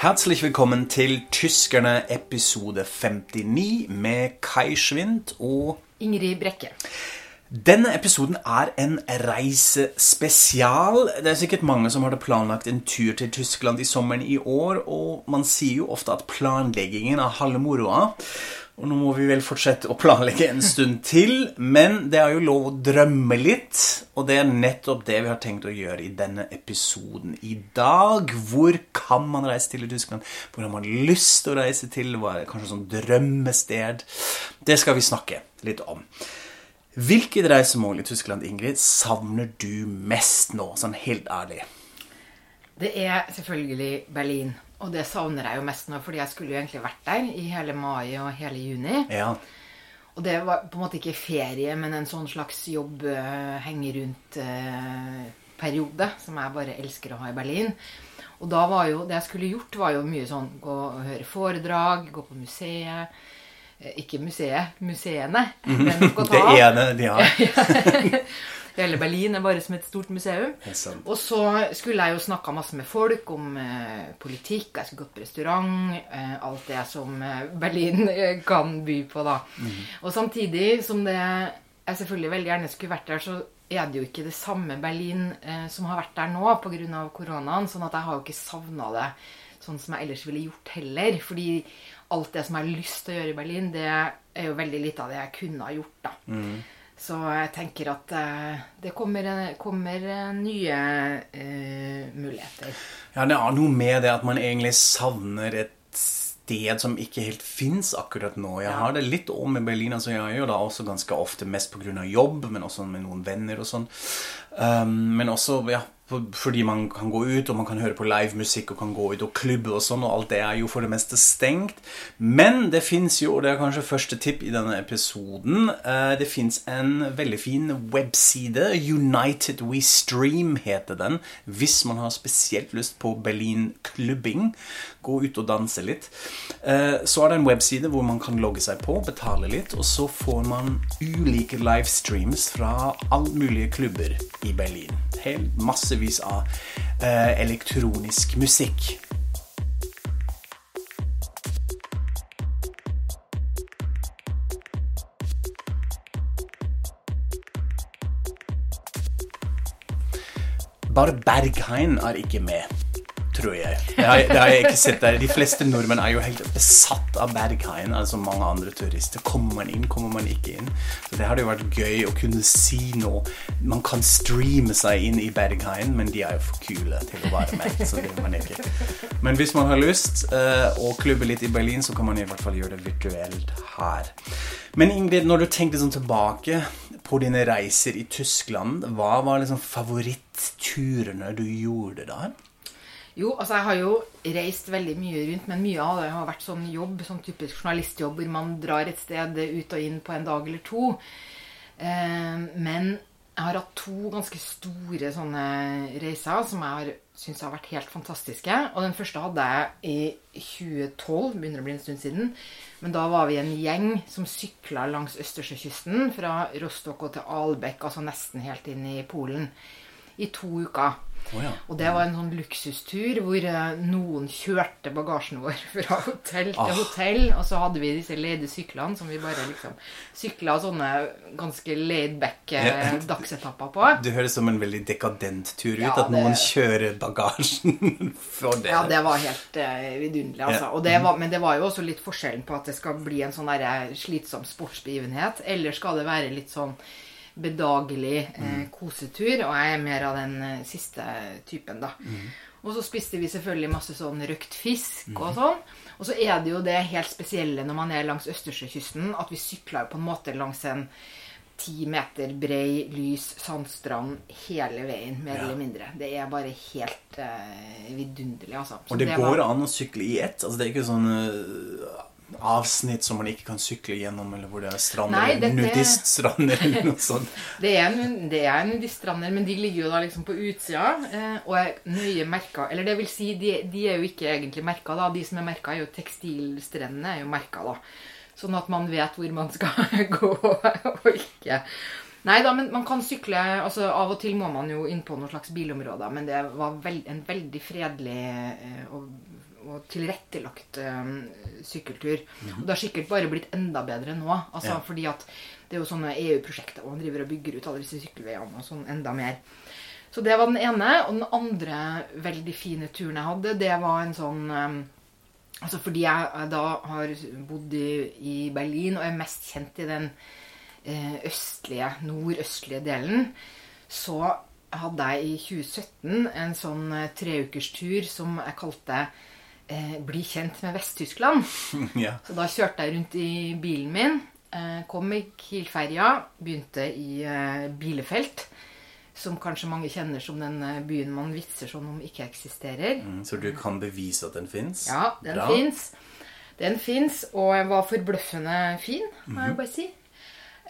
Herzlich willkommen til Tyskerne episode 59 med Kai Schwind og Ingrid Brekke. Denne episoden er en reisespesial. Det er sikkert mange som hadde planlagt en tur til Tyskland i sommeren i år, og man sier jo ofte at planleggingen er halve moroa. Og nå må vi vel fortsette å planlegge en stund til, men det er jo lov å drømme litt. Og det er nettopp det vi har tenkt å gjøre i denne episoden i dag. Hvor kan man reise til i Tyskland? Hvor har man lyst til å reise til? Hva er kanskje sånn drømmested? Det skal vi snakke litt om. Hvilket reisemål i Tyskland, Ingrid, savner du mest nå, sånn helt ærlig? Det er selvfølgelig Berlin. Og det savner jeg jo mest nå, fordi jeg skulle jo egentlig vært der i hele mai og hele juni. Ja. Og det var på en måte ikke ferie, men en sånn slags jobb uh, henge rundt-periode, som jeg bare elsker å ha i Berlin. Og da var jo det jeg skulle gjort, var jo mye sånn gå og høre foredrag, gå på museet. Eh, Ikke museet, museene. Men skal ta. Det ene de har. Hele Berlin er bare som et stort museum. Og så skulle jeg jo snakka masse med folk om eh, politikk, jeg skulle gått på restaurant, eh, alt det som eh, Berlin eh, kan by på, da. Og samtidig som det jeg selvfølgelig veldig gjerne skulle vært der, så er det jo ikke det samme Berlin eh, som har vært der nå pga. koronaen. Sånn at jeg har jo ikke savna det sånn som jeg ellers ville gjort heller. Fordi alt det som jeg har lyst til å gjøre i Berlin, det er jo veldig lite av det jeg kunne ha gjort, da. Så jeg tenker at eh, det kommer, kommer eh, nye uh, muligheter. Ja, det er noe med det at man egentlig savner et sted som ikke helt fins akkurat nå. Jeg har det litt om med Berlin. altså Jeg gjør det også ganske ofte mest pga. jobb, men også med noen venner og sånn. Um, men også ja, fordi man kan gå ut, og man kan høre på livemusikk, og kan gå ut og klubbe og sånn, og alt det er jo for det meste stengt. Men det fins jo, og det er kanskje første tipp i denne episoden, eh, det fins en veldig fin webside. United We Stream heter den. Hvis man har spesielt lyst på Berlin-klubbing, gå ut og danse litt. Eh, Så er det en webside hvor man kan logge seg på, betale litt, og så får man ulike livestreams fra alle mulige klubber i Berlin. Helt massevis av eh, elektronisk musikk. Bare Berghain er ikke med, tror jeg. Det har, det har jeg ikke sett der. De fleste nordmenn er jo helt besatt av Berghain, altså mange andre turister. Kommer man inn, kommer man ikke inn? Så det hadde jo vært gøy å kunne si noe. Man kan streame seg inn i Berghain, men de er jo for kule til å være med. så det man ikke. Men hvis man har lyst uh, å klubbe litt i Berlin, så kan man i hvert fall gjøre det virtuelt her. Men Ingrid, når du tenkte sånn tilbake på dine reiser i Tyskland, hva var liksom favoritturene du gjorde der? Jo, altså jeg har jo reist veldig mye rundt, men mye av det har vært sånn jobb, sånn typisk journalistjobb, hvor man drar et sted ut og inn på en dag eller to. Eh, men jeg har hatt to ganske store sånne reiser som jeg har syns har vært helt fantastiske. Og den første hadde jeg i 2012, begynner å bli en stund siden. Men da var vi en gjeng som sykla langs Østersjøkysten fra Rostock og til Albekk, altså nesten helt inn i Polen, i to uker. Ja. Og det var en sånn luksustur hvor eh, noen kjørte bagasjen vår fra hotell til Ah. hotell. Og så hadde vi disse leide syklene som vi bare liksom sykla sånne ganske laid-back eh, Ja. dagsetapper på. Det høres som en veldig dekadent tur ut, Ja, at noen det- kjører bagasjen for det. Ja, det var helt uh, vidunderlig, altså. Og det var, men det var jo også litt forskjellen på at det skal bli en sånn slitsom sportsbegivenhet, eller skal det være litt sånn bedagelig eh, kosetur. Og jeg er mer av den eh, siste typen, da. Og så spiste vi selvfølgelig masse sånn røkt fisk og sånn. Og så er det jo det helt spesielle når man er langs Østersjøkysten, at vi sykla jo på en måte langs en ti meter brei, lys sandstrand hele veien, mer Ja. eller mindre. Det er bare helt eh, vidunderlig, altså. Så Og det, det går an å sykle i ett? Altså, det er ikke sånn eh, avsnitt som man ikke kan sykle gjennom, eller hvor det er strander, Nei, dette- nudiststrander eller noe sånt. Det er, det er nudiststrander, men de ligger jo da liksom på utsida eh, og er nøye merka. Eller det vil si, de, de er jo ikke egentlig merka, da. De som er merka, er jo tekstilstrendene er jo merka, da. Sånn at man vet hvor man skal gå og ikke. Nei da, men man kan sykle altså Av og til må man jo inn på noen slags bilområder, men det var veld, en veldig fredelig eh, og, og tilrettelagt øh, sykkeltur. Og det har sikkert bare blitt enda bedre nå. Altså, Ja. Fordi at det er jo sånne EU-prosjekter og man driver og bygger ut alle disse sykkelveiene og sånn enda mer. Så det var den ene. Og den andre veldig fine turen jeg hadde, det var en sånn øh, Altså fordi jeg eh, da har bodd i, i Berlin og er mest kjent i den øh, østlige, nordøstlige delen, så hadde jeg i 2017 en sånn treukers treukerstur som jeg kalte eh, 'Bli kjent med Vest-Tyskland'. ja. Så da kjørte jeg rundt i bilen min. Eh, kom i Kielferja. Begynte i eh, Bielefeld. Som kanskje mange kjenner som den eh, byen man vitser sånn om ikke eksisterer. Mm, Så du kan bevise at den fins? Ja, den fins. Den fins, og jeg var forbløffende fin, må jeg bare si.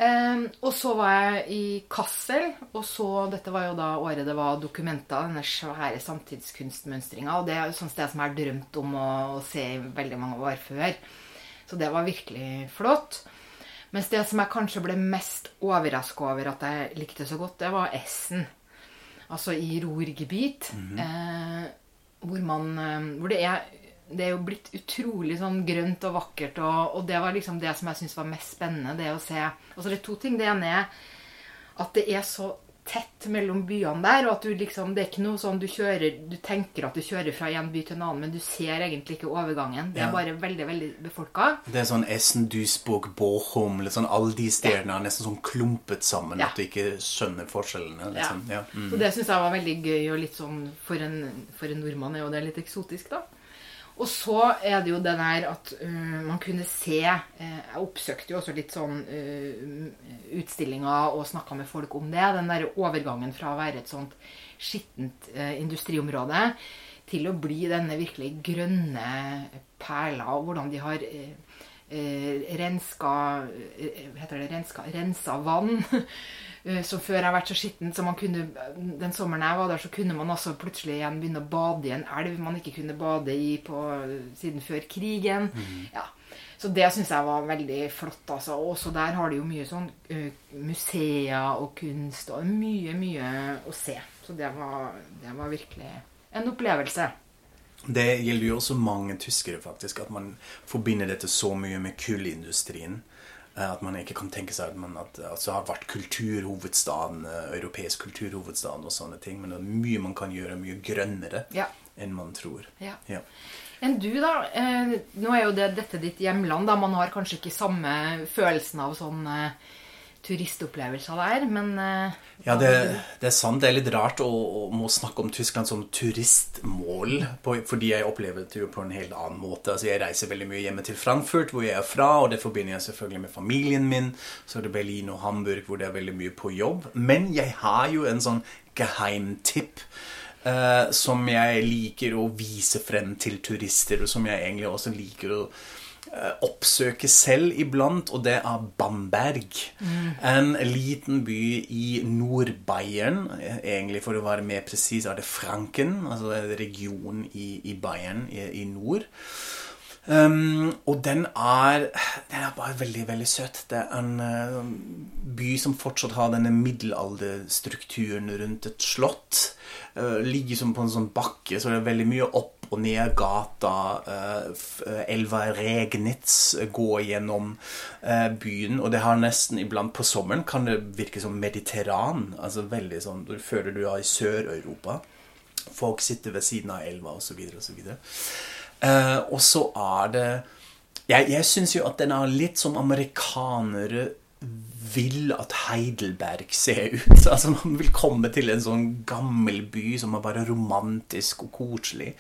Ehm, og så var jeg i Kassel, og så Dette var jo da året det var dokumenta, denne svære samtidskunstmønstringa. Og det er jo sånn sånt sted som jeg har drømt om å, å se i veldig mange år før. Så det var virkelig flott. Mens det som jeg kanskje ble mest overraska over at jeg likte så godt, det var Essen. Altså i Ruhrgebiet. eh, hvor man eh, Hvor det er det er jo blitt utrolig sånn grønt og vakkert, og, og det var liksom det som jeg syntes var mest spennende. Det å se Altså det er to ting. Det ene er at det er så tett mellom byene der, og at du liksom Det er ikke noe sånn du kjører Du tenker at du kjører fra en by til en annen, men du ser egentlig ikke overgangen. Det er Ja. bare veldig, veldig befolka. Det er sånn Essen, Duisburg, Bochum liksom Alle de stedene er nesten sånn klumpet sammen Ja. at du ikke skjønner forskjellene. Liksom. Ja. Mm. Så det syns jeg var veldig gøy, og litt sånn For en, for en nordmann er jo det litt eksotisk, da. Og så er det jo det der at uh, man kunne se uh, Jeg oppsøkte jo også litt sånn uh, utstillinger og snakka med folk om det. Den der overgangen fra å være et sånt skittent industriområde til å bli denne virkelig grønne perla, og hvordan de har renska eh, Heter det renska? Rensa vann. eh, Som før har vært så skittent. Så man kunne, den sommeren jeg var der, så kunne man altså plutselig igjen begynne å bade i en elv man ikke kunne bade i på, siden før krigen. Ja. Så det syns jeg var veldig flott. altså. Også der har de jo mye sånn eh, museer og kunst og mye, mye å se. Så det var, det var virkelig en opplevelse. Det gjelder jo også mange tyskere, faktisk, at man forbinder dette så mye med kullindustrien. eh, At man ikke kan tenke seg at man at, altså, har vært kulturhovedstaden, eh, europeisk kulturhovedstaden og sånne ting. Men det er mye man kan gjøre mye grønnere Ja. enn man tror. Ja. Ja. Enn du, da? Eh, nå er jo det, dette ditt hjemland. da Man har kanskje ikke samme følelsen av sånn eh, turistopplevelser der, men eh, Ja, det, det er sant. Det er litt rart å, å må snakke om Tyskland som turistmål, på, fordi jeg opplever det jo på en helt annen måte. Altså, Jeg reiser veldig mye hjemme til Frankfurt, hvor jeg er fra, og det forbinder jeg selvfølgelig med familien min. Så er det Berlin og Hamburg, hvor det er veldig mye på jobb. Men jeg har jo en sånn geheimtipp. Uh, som jeg liker å vise frem til turister, og som jeg egentlig også liker å eh, oppsøke selv iblant, og det er Bamberg. En liten by i Nord-Bayern. eh, Egentlig for å være mer presis er det Franken, altså en region i, i Bayern i, i nord. Um, og den er, den er bare veldig, veldig søt. Det er en uh, by som fortsatt har denne middelalderstrukturen rundt et slott. Uh, ligger som på en sånn bakke, så det er veldig mye opp og ned gata. eh, eh, elva Regnitz går gjennom eh, byen, og det har nesten iblant på sommeren kan det virke som mediterran. Altså veldig sånn, Du føler du er i Sør-Europa. Folk sitter ved siden av elva osv. osv. Og så er det Jeg, jeg syns jo at den er litt som amerikanere vil at Heidelberg ser ut. Altså Man vil komme til en sånn gammel by som er bare romantisk og koselig.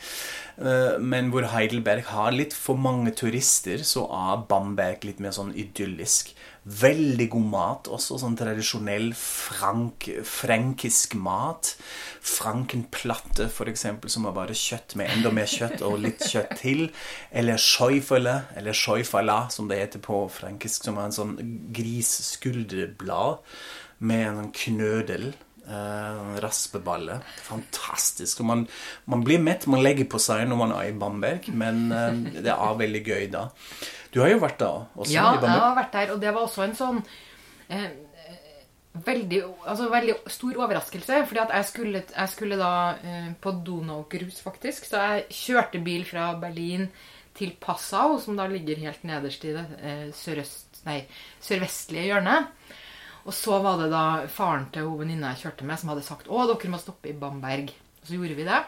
Eh, Men hvor Heidelberg har litt for mange turister, så er Bamberg litt mer sånn idyllisk. Veldig god mat, også sånn tradisjonell frank, frankisk mat. Frankenplatte, eksempel, som er bare kjøtt med enda mer kjøtt og litt kjøtt til. Eller scheufele, eller scheufala, som det heter på frankisk, som er en sånn grisskulderblad med en sånn knødel. Uh, raspeballe. Fantastisk. Man, man blir mett, man legger på seg når man er i Bamberg, men eh, det er veldig gøy da. Du har jo vært der også Ja, i jeg har vært der, og det var også en sånn eh, veldig, altså, veldig stor overraskelse. fordi at jeg skulle, jeg skulle da eh, på Donau-cruise, faktisk. Så jeg kjørte bil fra Berlin til Passau, som da ligger helt nederst i det eh, sørøst, nei, sørvestlige hjørnet. Og så var det da faren til hun venninna jeg kjørte med, som hadde sagt å, dere må stoppe i Bamberg. Og så gjorde vi det.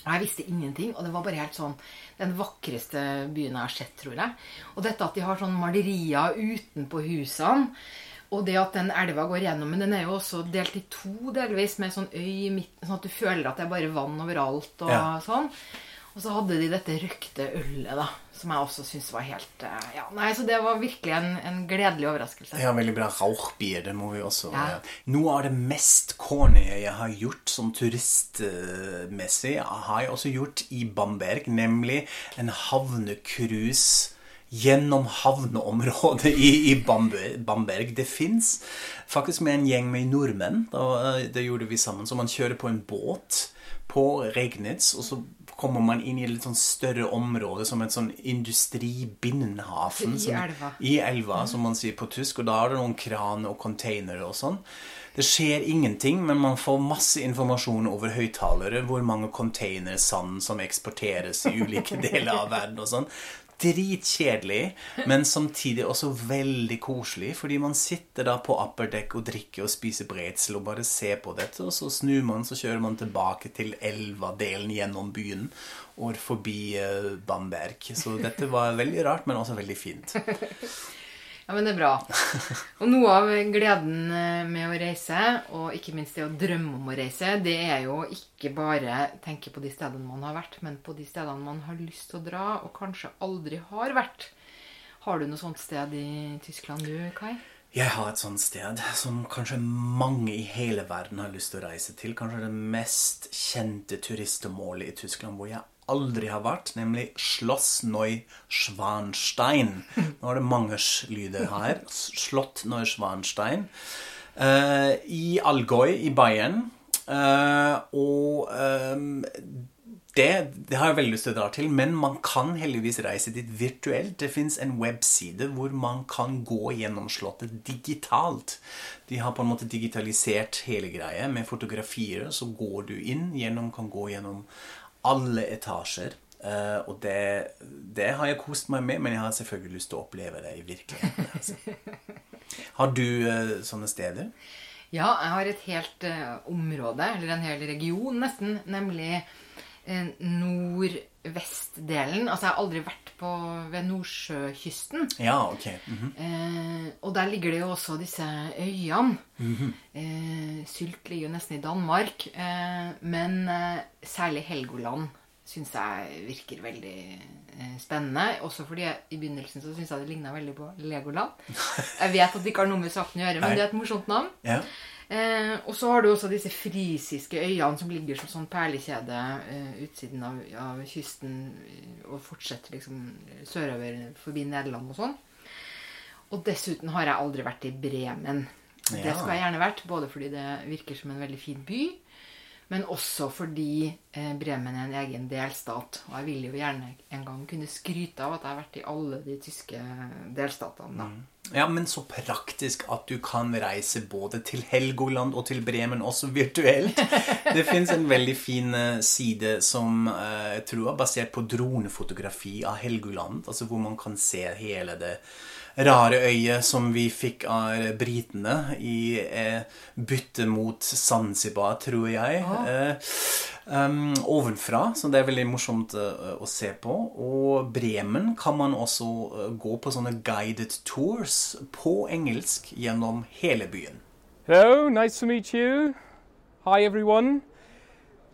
Og jeg visste ingenting. Og det var bare helt sånn den vakreste byen jeg har sett, tror jeg. Og dette at de har sånn malerier utenpå husene. Og det at den elva går gjennom, men den er jo også delt i to delvis, med sånn øy i midten, sånn at du føler at det er bare vann overalt og Ja. sånn. Og så hadde de dette røkte ølet, da, som jeg også syntes var helt eh, Ja, nei, så det var virkelig en, en gledelig overraskelse. Ja, veldig bra. Rauchbier, det må vi også Ja. Noe av det mest corny jeg har gjort som turistmessig, har jeg også gjort i Bamberg, nemlig en havnecruise gjennom havneområdet i, i Bamberg. Bamberg. Det fins faktisk med en gjeng med nordmenn. Det gjorde vi sammen. Så man kjører på en båt på Regnitz, og så kommer man inn i et litt sånn større område som et sånn industribindhafen. I som- elva. I elva, som man sier på tysk. Og da har du noen kraner og containere og sånn. Det skjer ingenting, men man får masse informasjon over høyttalere. Hvor mange containersand som eksporteres i ulike deler av verden og sånn. Dritkjedelig, men samtidig også veldig koselig. Fordi man sitter da på upperdekk og drikker og spiser bredsel og bare ser på dette. Og så snur man, så kjører man tilbake til elva-delen gjennom byen og forbi eh, Bamberg. Så dette var veldig rart, men også veldig fint. Ja, men det er bra. Og noe av gleden eh, med å reise, og ikke minst det å drømme om å reise, det er jo ikke bare tenke på de stedene man har vært, men på de stedene man har lyst til å dra, og kanskje aldri har vært. Har du noe sånt sted i Tyskland du, Kai? Jeg har et sånt sted som kanskje mange i hele verden har lyst til å reise til. Kanskje det mest kjente turistmålet i Tyskland hvor jeg aldri har vært, nemlig Schloss Neuschwanstein. Nå er det mange lyder her. Slott Neuschwanstein. Uh, I Allgäu i Bayern. Uh, og um, det, det har jeg veldig lyst til å dra til, men man kan heldigvis reise dit virtuelt. Det fins en webside hvor man kan gå gjennom Slottet digitalt. De har på en måte digitalisert hele greia med fotografier. Så går du inn gjennom, kan gå gjennom alle etasjer. Uh, og det, det har jeg kost meg med, men jeg har selvfølgelig lyst til å oppleve det i virkeligheten. Altså. Har du uh, sånne steder? Ja, jeg har et helt uh, område, eller en hel region nesten, nemlig nordvestdelen. Altså, jeg har aldri vært på, ved Nordsjøkysten. Ja, ok. Mhm. Eh, og der ligger det jo også disse øyene. eh, Sylt ligger jo nesten i Danmark. Eh, men eh, særlig Helgoland syns jeg virker veldig eh, spennende. Også fordi jeg, i begynnelsen så syns jeg det ligna veldig på Legoland. Jeg vet at det ikke har noe med saken å gjøre, men det er et morsomt navn. Ja. Eh, og så har du også disse frisiske øyene som ligger som sånn perlekjede eh, utsiden av, av kysten eh, og fortsetter liksom sørover forbi Nederland og sånn. Og dessuten har jeg aldri vært i Bremen. Det Ja. skulle jeg gjerne vært, både fordi det virker som en veldig fin by, men også fordi eh, Bremen er en egen delstat. Og jeg vil jo gjerne en gang kunne skryte av at jeg har vært i alle de tyske delstatene. da. Ja, men så praktisk at du kan reise både til Helgoland og til Bremen også virtuelt. Det fins en veldig fin eh, side som eh, jeg tror er basert på dronefotografi av Helgoland. Altså hvor man kan se hele det rare øyet som vi fikk av britene i eh, bytte mot Zanzibar, tror jeg. Eh, um, ovenfra, så det er veldig morsomt uh, å se på. Og Bremen kan man også uh, gå på sånne guided tours på engelsk gjennom hele byen. Hello, nice to meet you. Hi, everyone.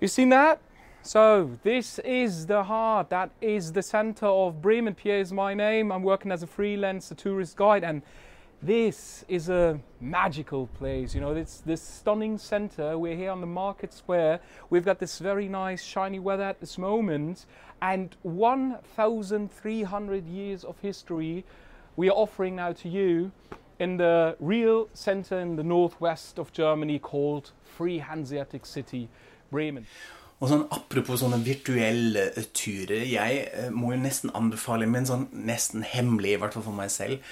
You seen that? So, this is the heart, that is the center of Bremen. Pierre is my name. I'm working as a freelance, a tourist guide, and this is a magical place. You know, it's this stunning center. We're here on the market square. We've got this very nice, shiny weather at this moment, and 1,300 years of history we are offering now to you in the real center in the northwest of Germany called Free Hanseatic City, Bremen. Og sånn Apropos sånne virtuelle eh, turer. Jeg eh, må jo nesten anbefale, men sånn nesten hemmelig, i hvert fall for meg selv,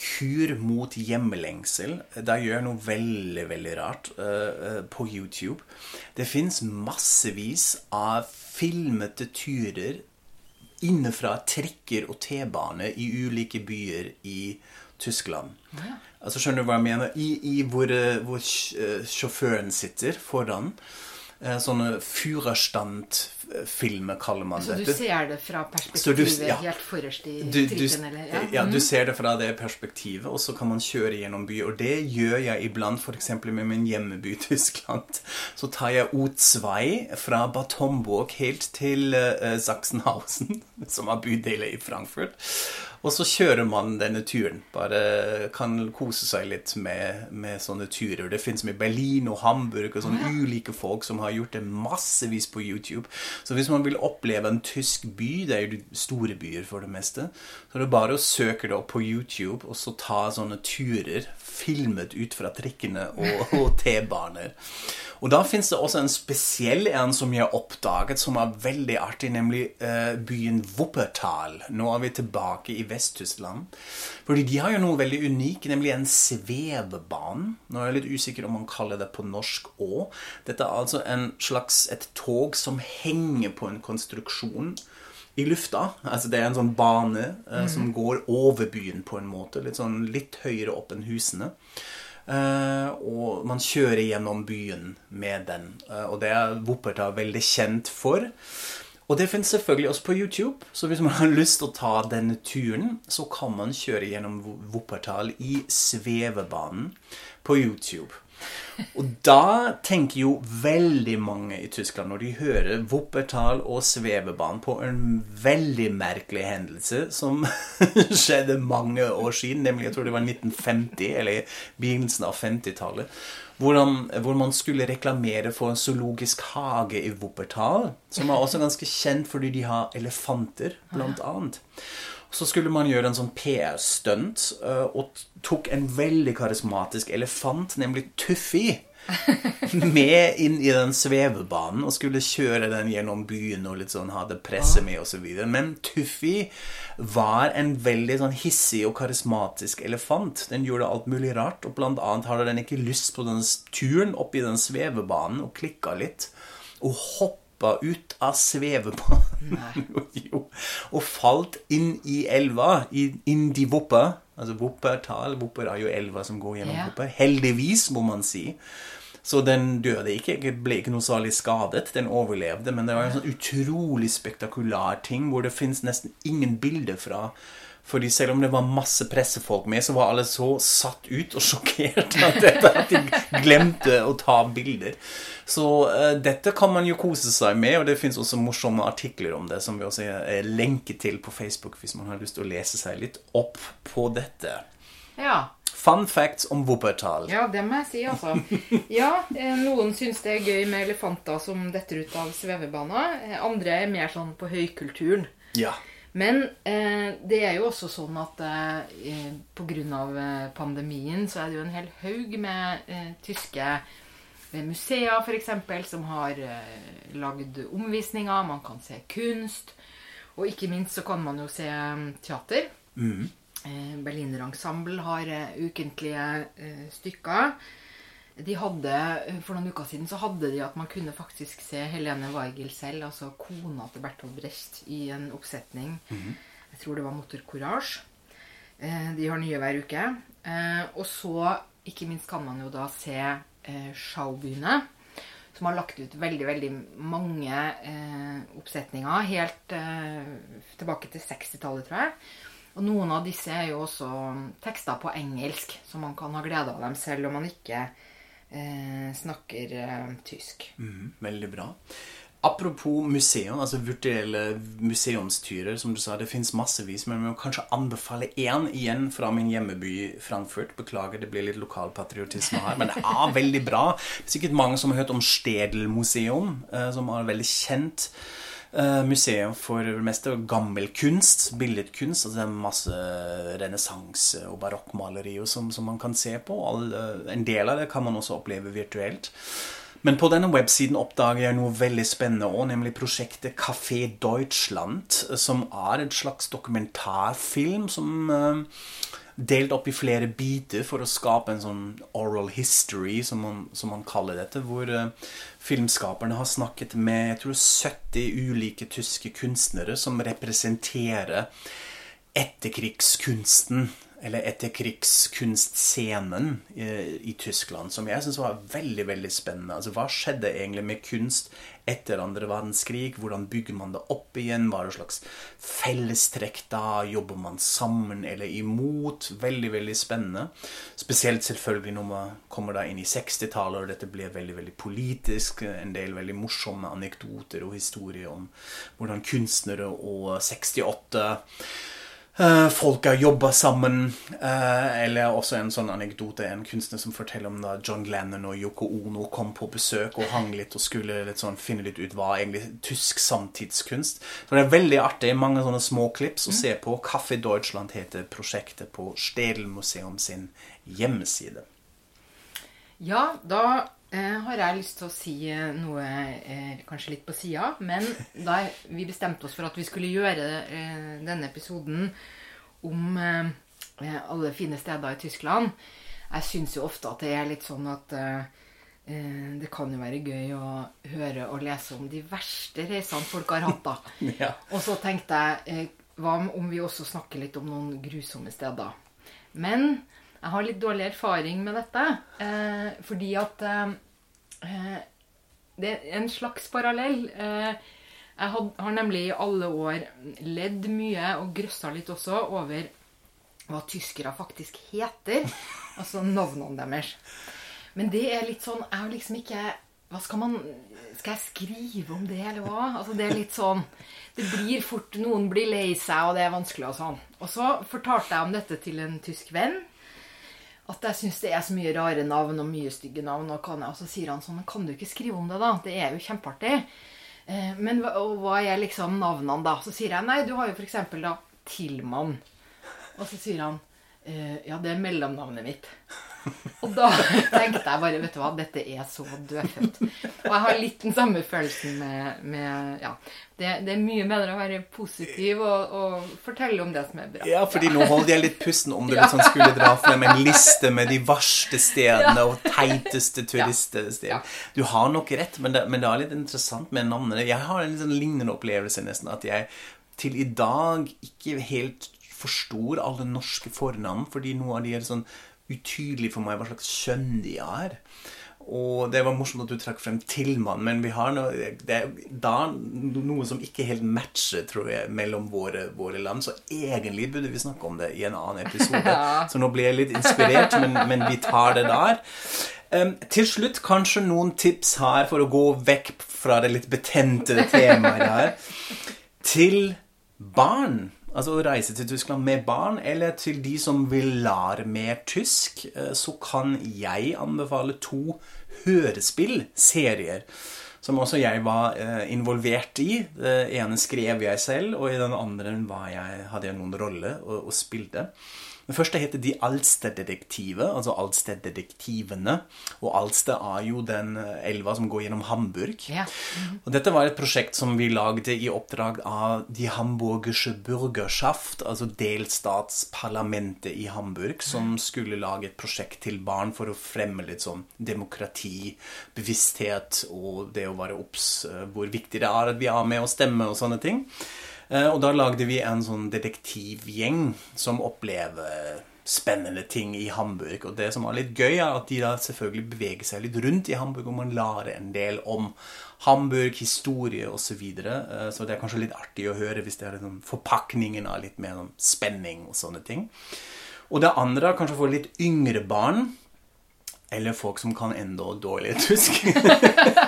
kur mot hjemmelengsel. Da gjør noe veldig, veldig rart uh, på YouTube. Det fins massevis av filmete turer innenfra trikker og T-bane i ulike byer i Tyskland. Ja. Altså Skjønner du hva jeg mener? I, i hvor, hvor sjåføren sitter foran. Eh, sånne Führerstand-filmer, kaller man det. Så du ser det fra perspektivet du, ja. helt forrest i du, trikken? eller? Ja. ja, du mm. ser det fra det perspektivet, og så kan man kjøre gjennom by. Og det gjør jeg iblant, f.eks. med min hjemmeby Tyskland. Så tar jeg O2 fra Batomburg helt til uh, Sachsenhausen, som er bydeler i Frankfurt. Og så kjører man denne turen. Bare kan kose seg litt med, med sånne turer. Det fins med Berlin og Hamburg og sånne ulike folk som har gjort det massevis på YouTube. Så hvis man vil oppleve en tysk by, det er jo store byer for det meste, så er det bare å søke det opp på YouTube og så ta sånne turer filmet ut fra trikkene og, og T-baner. Og da fins det også en spesiell en som jeg har oppdaget, som er veldig artig, nemlig uh, byen Wuppertal. Nå er vi tilbake i Vest-Tyskland. Fordi de har jo noe veldig unikt, nemlig en svevebane. Nå er jeg litt usikker om man kaller det på norsk òg. Dette er altså en slags et tog som henger på en konstruksjon i lufta. Altså det er en sånn bane uh, mm. som går over byen på en måte. Litt sånn litt høyere opp enn husene. Uh, og man kjører gjennom byen med den. Uh, og det er Wuppertal veldig kjent for. Og det finnes selvfølgelig også på YouTube, så hvis man har lyst til å ta denne turen, så kan man kjøre gjennom Wuppertal i svevebanen på YouTube. Og da tenker jo veldig mange i Tyskland, når de hører Wuppertal og svevebanen, på en veldig merkelig hendelse som skjedde mange år siden, nemlig jeg tror det var 1950, eller begynnelsen av 50-tallet. Hvor, hvor, man skulle reklamere for en zoologisk hage i Wuppertal, som er også ganske kjent fordi de har elefanter, blant annet. Så skulle man gjøre en sånn PR-stunt, uh, og tok en veldig karismatisk elefant, nemlig Tuffy, med inn i den svevebanen og skulle kjøre den gjennom byen og litt sånn hadde presse med osv. Men Tuffy var en veldig sånn hissig og karismatisk elefant. Den gjorde alt mulig rart, og blant annet hadde den ikke lyst på den turen opp i den svevebanen og klikka litt. Og hoppa ut av svevebanen og falt inn i elva, inn de Voppa. Altså Wuppertal Wupper er jo elva som går gjennom ja. Heldigvis, må man si. Så den døde ikke, ble ikke noe særlig skadet. Den overlevde, men det var en sånn utrolig spektakulær ting hvor det fins nesten ingen bilder fra fordi selv om det var masse pressefolk med, så var alle så satt ut og sjokkert at, de glemte å ta bilder. Så uh, dette kan man jo kose seg med, og det fins også morsomme artikler om det, som vi også er lenket til på Facebook hvis man har lyst til å lese seg litt opp på dette. Ja. Fun facts om Wuppertal. Ja, det må jeg si, altså. Ja, eh, noen syns det er gøy med elefanter som detter ut av svevebaner. Eh, andre er mer sånn på høykulturen. Ja. Men eh, det er jo også sånn at eh, pga. Eh, pandemien så er det jo en hel haug med eh, tyske eh, museer f.eks. som har eh, lagd omvisninger. Man kan se kunst. Og ikke minst så kan man jo se mm, teater. Mm. Eh, Berliner Ensemble har ukentlige stykker de hadde, For noen uker siden så hadde de at man kunne faktisk se Helene Weigel selv, altså kona til Bertolt Brecht, i en oppsetning. Mm -hmm. Jeg tror det var Motor Courage. Eh, de har nye hver uke. Eh, og så, ikke minst, kan man jo da se eh, Schaubyene, som har lagt ut veldig, veldig mange oppsetninger helt tilbake til 60-tallet, tror jeg. Og noen av disse er jo også tekster på engelsk, så man kan ha glede av dem selv om man ikke eh, snakker eh, tysk. Mm, veldig bra. Apropos museum, altså virtuelle museumsturer, som du sa, det fins massevis, men vi må kanskje anbefale én igjen fra min hjemmeby Frankfurt. Beklager, det blir litt lokalpatriotisme her, men det er veldig bra. Det er sikkert mange som har hørt om Stedelmuseum, eh, som er veldig kjent. Uh, museum for det meste gammel kunst, billedkunst. Altså det er masse renessanse- og barokkmalerier som, som, man kan se på. All, uh, en del av det kan man også oppleve virtuelt. Men på denne websiden oppdager jeg noe veldig spennende òg, nemlig prosjektet Café Deutschland, som er et slags dokumentarfilm som uh, delt opp i flere biter for å skape en sånn oral history, som man, som man kaller dette. Hvor filmskaperne har snakket med jeg tror 70 ulike tyske kunstnere som representerer etterkrigskunsten eller etterkrigskunstscenen i, Tyskland, som jeg syns var veldig veldig spennende. Altså, Hva skjedde egentlig med kunst etter andre verdenskrig? Hvordan bygger man det opp igjen? Hva er det slags fellestrekk da? Jobber man sammen eller imot? Veldig veldig spennende. Spesielt selvfølgelig når man kommer da inn i 60-tallet, og dette blir veldig veldig politisk. En del veldig morsomme anekdoter og historier om hvordan kunstnere og 68 Uh, folk har jobba sammen. Uh, eller også en sånn anekdote en kunstner som forteller om da John Lennon og Yoko Ono kom på besøk og hang litt og skulle litt sånn finne litt ut hva egentlig tysk samtidskunst. Så det er veldig artig. Mange sånne småklips å se på. Kaffe Deutschland heter prosjektet på Stedel-museum sin hjemmeside. Ja, da eh, har jeg lyst til å si eh, noe eh, kanskje litt på sida. Men da vi bestemte oss for at vi skulle gjøre eh, denne episoden om eh, alle fine steder i Tyskland Jeg syns jo ofte at det er litt sånn at eh, det kan jo være gøy å høre og lese om de verste reisene folk har hatt, da. Ja. Og så tenkte jeg hva om vi også snakker litt om noen grusomme steder? Men jeg har litt dårlig erfaring med dette. Eh, fordi at eh, Det er en slags parallell. Eh, jeg had, har nemlig i alle år ledd mye, og grøssa litt også, over hva tyskere faktisk heter. Altså navnene deres. Men det er litt sånn Jeg har liksom ikke hva skal man Skal jeg skrive om det, eller hva? Altså, det er litt sånn Det blir fort Noen blir lei seg, og det er vanskelig og sånn. Og så fortalte jeg om dette til en tysk venn. At jeg syns det er så mye rare navn og mye stygge navn. Og, kan og så sier han sånn kan du ikke skrive om det, da? Det er jo kjempeartig. Eh, men hva, er liksom navnene, da? Så sier jeg nei, du har jo f.eks. da Tilman. Og så sier han eh, ja, det er mellomnavnet mitt. Og da tenkte jeg bare vet du hva, dette er så dødfødt. Og jeg har litt den samme følelsen med, med ja, det, det, er mye bedre å være positiv og, og, fortelle om det som er bra. Ja, fordi nå holdt jeg litt pusten om du liksom skulle dra frem en liste med de verste stedene og teiteste turiststeder. Du har nok rett, men det, men det er litt interessant med navnene. Jeg har en sånn lignende opplevelse nesten, at jeg til i dag ikke helt forstår alle norske fornavn, fordi noe av de er sånn utydelig for meg hva slags kjønn de er. Og det var morsomt at du trakk frem Tilman, men vi har noe, det er da noe som ikke helt matcher, tror jeg, mellom våre, våre, land. Så egentlig burde vi snakke om det i en annen episode. Så nå blir jeg litt inspirert, men, men vi tar det der. Um, til slutt kanskje noen tips her for å gå vekk fra det litt betente temaet her. Til barn Altså å reise til Tyskland med barn, eller til de som vil lære mer tysk, så kan jeg anbefale to hørespillserier. Som også jeg var involvert i. Det ene skrev jeg selv, og i den andre jeg, hadde jeg noen rolle og, og spilte. Den første heter De Alsteddetektive, altså Alsteddetektivene. Og Alsted er jo den elva som går gjennom Hamburg. Ja. Mm. Og dette var et prosjekt som vi lagde i oppdrag av De Hamburgische Bürgerschaft, altså delstatsparlamentet i Hamburg, som skulle lage et prosjekt til barn for å fremme litt sånn demokrati, bevissthet og det å være obs hvor viktig det er at vi er med å stemme og sånne ting. Og da lagde vi en sånn detektivgjeng som opplever spennende ting i Hamburg. Og det som var litt gøy, er at de da selvfølgelig beveger seg litt rundt i Hamburg, og man lærer en del om Hamburg, historie osv. Så, videre. så det er kanskje litt artig å høre hvis det er liksom forpakningen av litt mer sånn spenning og sånne ting. Og det andre er kanskje for litt yngre barn, eller folk som kan enda dårlig tysk.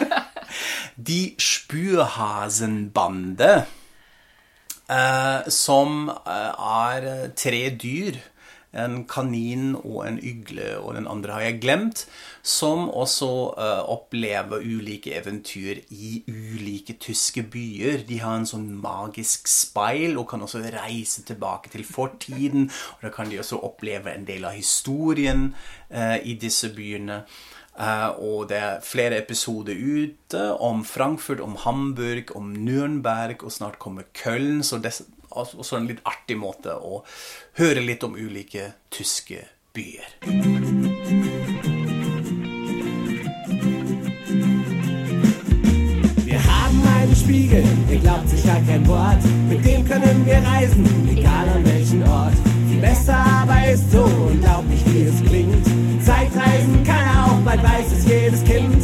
De Spürhasenbande. Uh, som er tre dyr. En kanin og en ygle, og den andre har jeg glemt. Som også uh, opplever ulike eventyr i ulike tyske byer. De har en sånn magisk speil og kan også reise tilbake til fortiden. Og da kan de også oppleve en del av historien i disse byene. Uh, og det er flere episoder ute om Frankfurt, om Hamburg, om Nürnberg, og snart kommer Köln. Så det, er også en litt artig måte å høre litt om ulike tyske byer. Spiegel, der glaubt sich gar kein Wort. Mit dem können wir reisen, egal an welchen Ort. Viel besser aber ist so unglaublich, wie es klingt. Zeitreisen kann auch, weiß es jedes Kind.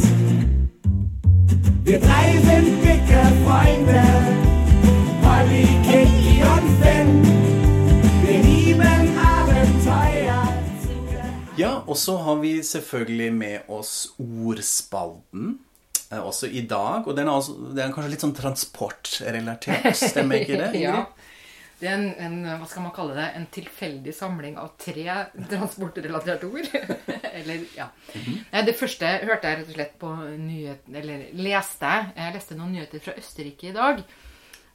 Wir drei sind dicke Freunde, Polly, Kitty und Finn. Wir lieben Abenteuer. Ja, og så har vi selvfølgelig med oss ordspalten. eh, Også i dag. Og den er, også, den er kanskje litt sånn transportrelatert, stemmer ikke det? Ingrid? ja. Det er en, en, hva skal man kalle det, en tilfeldig samling av tre transportrelaterte ord. eller, ja. Nei, Det første hørte jeg rett og slett på nyheten, eller leste jeg. Jeg leste noen nyheter fra Østerrike i dag.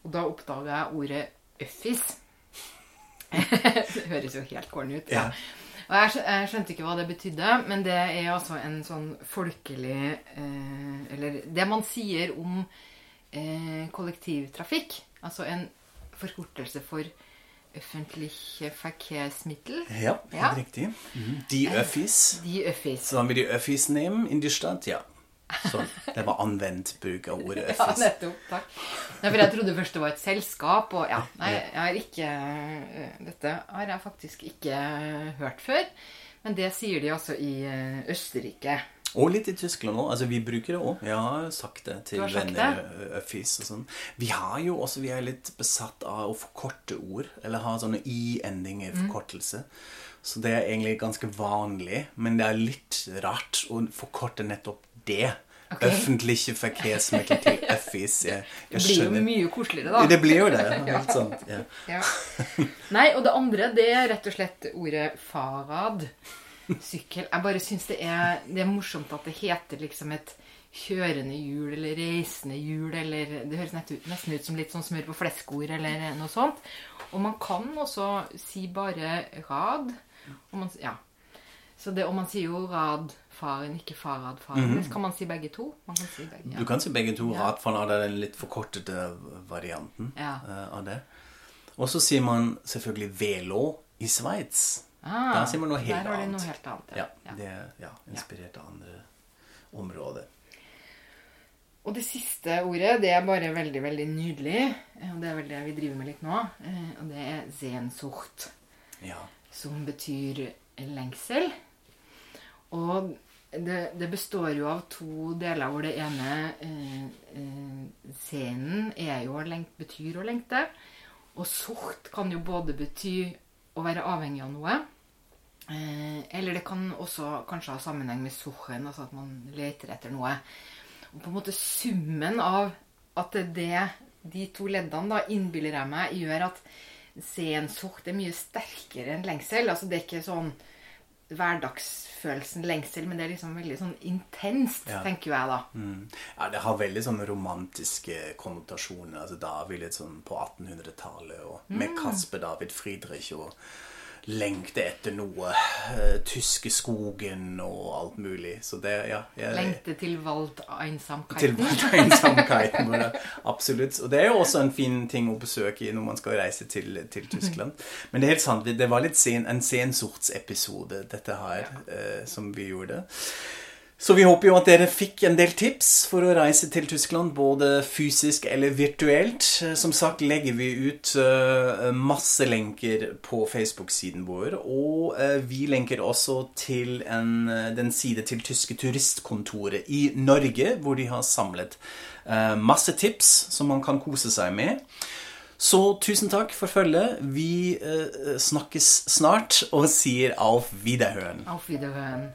Og da oppdaga jeg ordet øffis. det høres jo helt corny ut. Ja. Og jeg, jeg skjønte ikke hva det betydde, men det er altså en sånn folkelig eh, Eller det man sier om eh, kollektivtrafikk. Altså en forkortelse for offentliche Verkehrsmittel. Ja, helt Ja. riktig. Mhm. Die Öffis. De Öffis. Sollen wir die Öffis nehmen in die Stadt? Ja. Sånn. Det var anvendt bruk av ordet Ja, nettopp. Takk. Nei, for jeg trodde først det var et selskap, og ja. Nei, jeg har ikke eh, Dette har jeg faktisk ikke hørt før. Men det sier de altså i eh, Østerrike. Og litt i Tyskland òg. Altså, vi bruker det òg. Jeg har sagt det til venner. Øffis og sånn. Vi har jo også, vi er litt besatt av å forkorte ord. Eller ha sånne i-endinger, Mm. forkortelse. Så det er egentlig ganske vanlig. Men det er litt rart å forkorte nettopp det. Okay. Offentlige verkehrsmittel til Øffis. Jeg, Det jeg blir jo mye koseligere, da. Det blir jo det. Helt sant. Ja. Ja. Nei, og det andre, det er rett og slett ordet farad. Sykkel. Jeg bare syns det, det er morsomt at det heter liksom et kjørende hjul eller reisende hjul eller Det høres nesten ut- nesten ut som litt sånn smør på flesk-ord eller noe sånt. Og man kan også si bare rad. Og man, ja. Så det, og man sier jo radfaren, ikke faradfaren. Så kan man si begge to. Man kan si begge, Du kan si begge to. Ja. Radfaren er den litt forkortede varianten Ja. uh, av det. Og så sier man selvfølgelig velo i Sveits. Ah, Der sier man noe helt annet. noe helt annet. Ja, Ja. det ja, inspirert av andre områder. Og det siste ordet, det er bare veldig, veldig nydelig. eh, Og det er vel det vi driver med litt nå. eh, Og det er zensucht. Ja. som betyr lengsel. Og det, det består jo av to deler, hvor det ene eh, eh, Scenen er jo å lengte, betyr å lengte. Og sucht kan jo både bety å være avhengig av noe. Eh, eller det kan også kanskje ha sammenheng med suchen, altså at man leter etter noe. Og på en måte summen av at det de to leddene, da, innbiller jeg meg, gjør at sehnsucht er mye sterkere enn lengsel. Altså det er ikke sånn hverdagsfølelsen lengsel, men det er liksom veldig sånn intenst, Ja. tenker jeg da. Mm. ja, det har veldig sånne romantiske konnotasjoner. Altså David litt sånn på 1800-tallet, og med Mm. Kasper David Friedrich og lengte etter noe. eh, tyske skogen og alt mulig. Så det, ja jeg, Lengte til Wald Einsamkeiten. Til hvor Absolutt. Og det er jo også en fin ting å besøke når man skal reise til, til Tyskland. Men det er helt sant, det var litt sen, en sensortsepisode, dette her, eh, som vi gjorde. Så vi håper jo at dere fikk en del tips for å reise til Tyskland, både fysisk eller virtuelt. Som sagt legger vi ut eh, masse lenker på Facebook-siden vår, og eh, vi lenker også til en, eh, den side til tyske turistkontoret i Norge, hvor de har samlet masse tips som man kan kose seg med. Så tusen takk for følget. Vi snakkes snart og sier auf Wiederhören. Auf Wiederhören.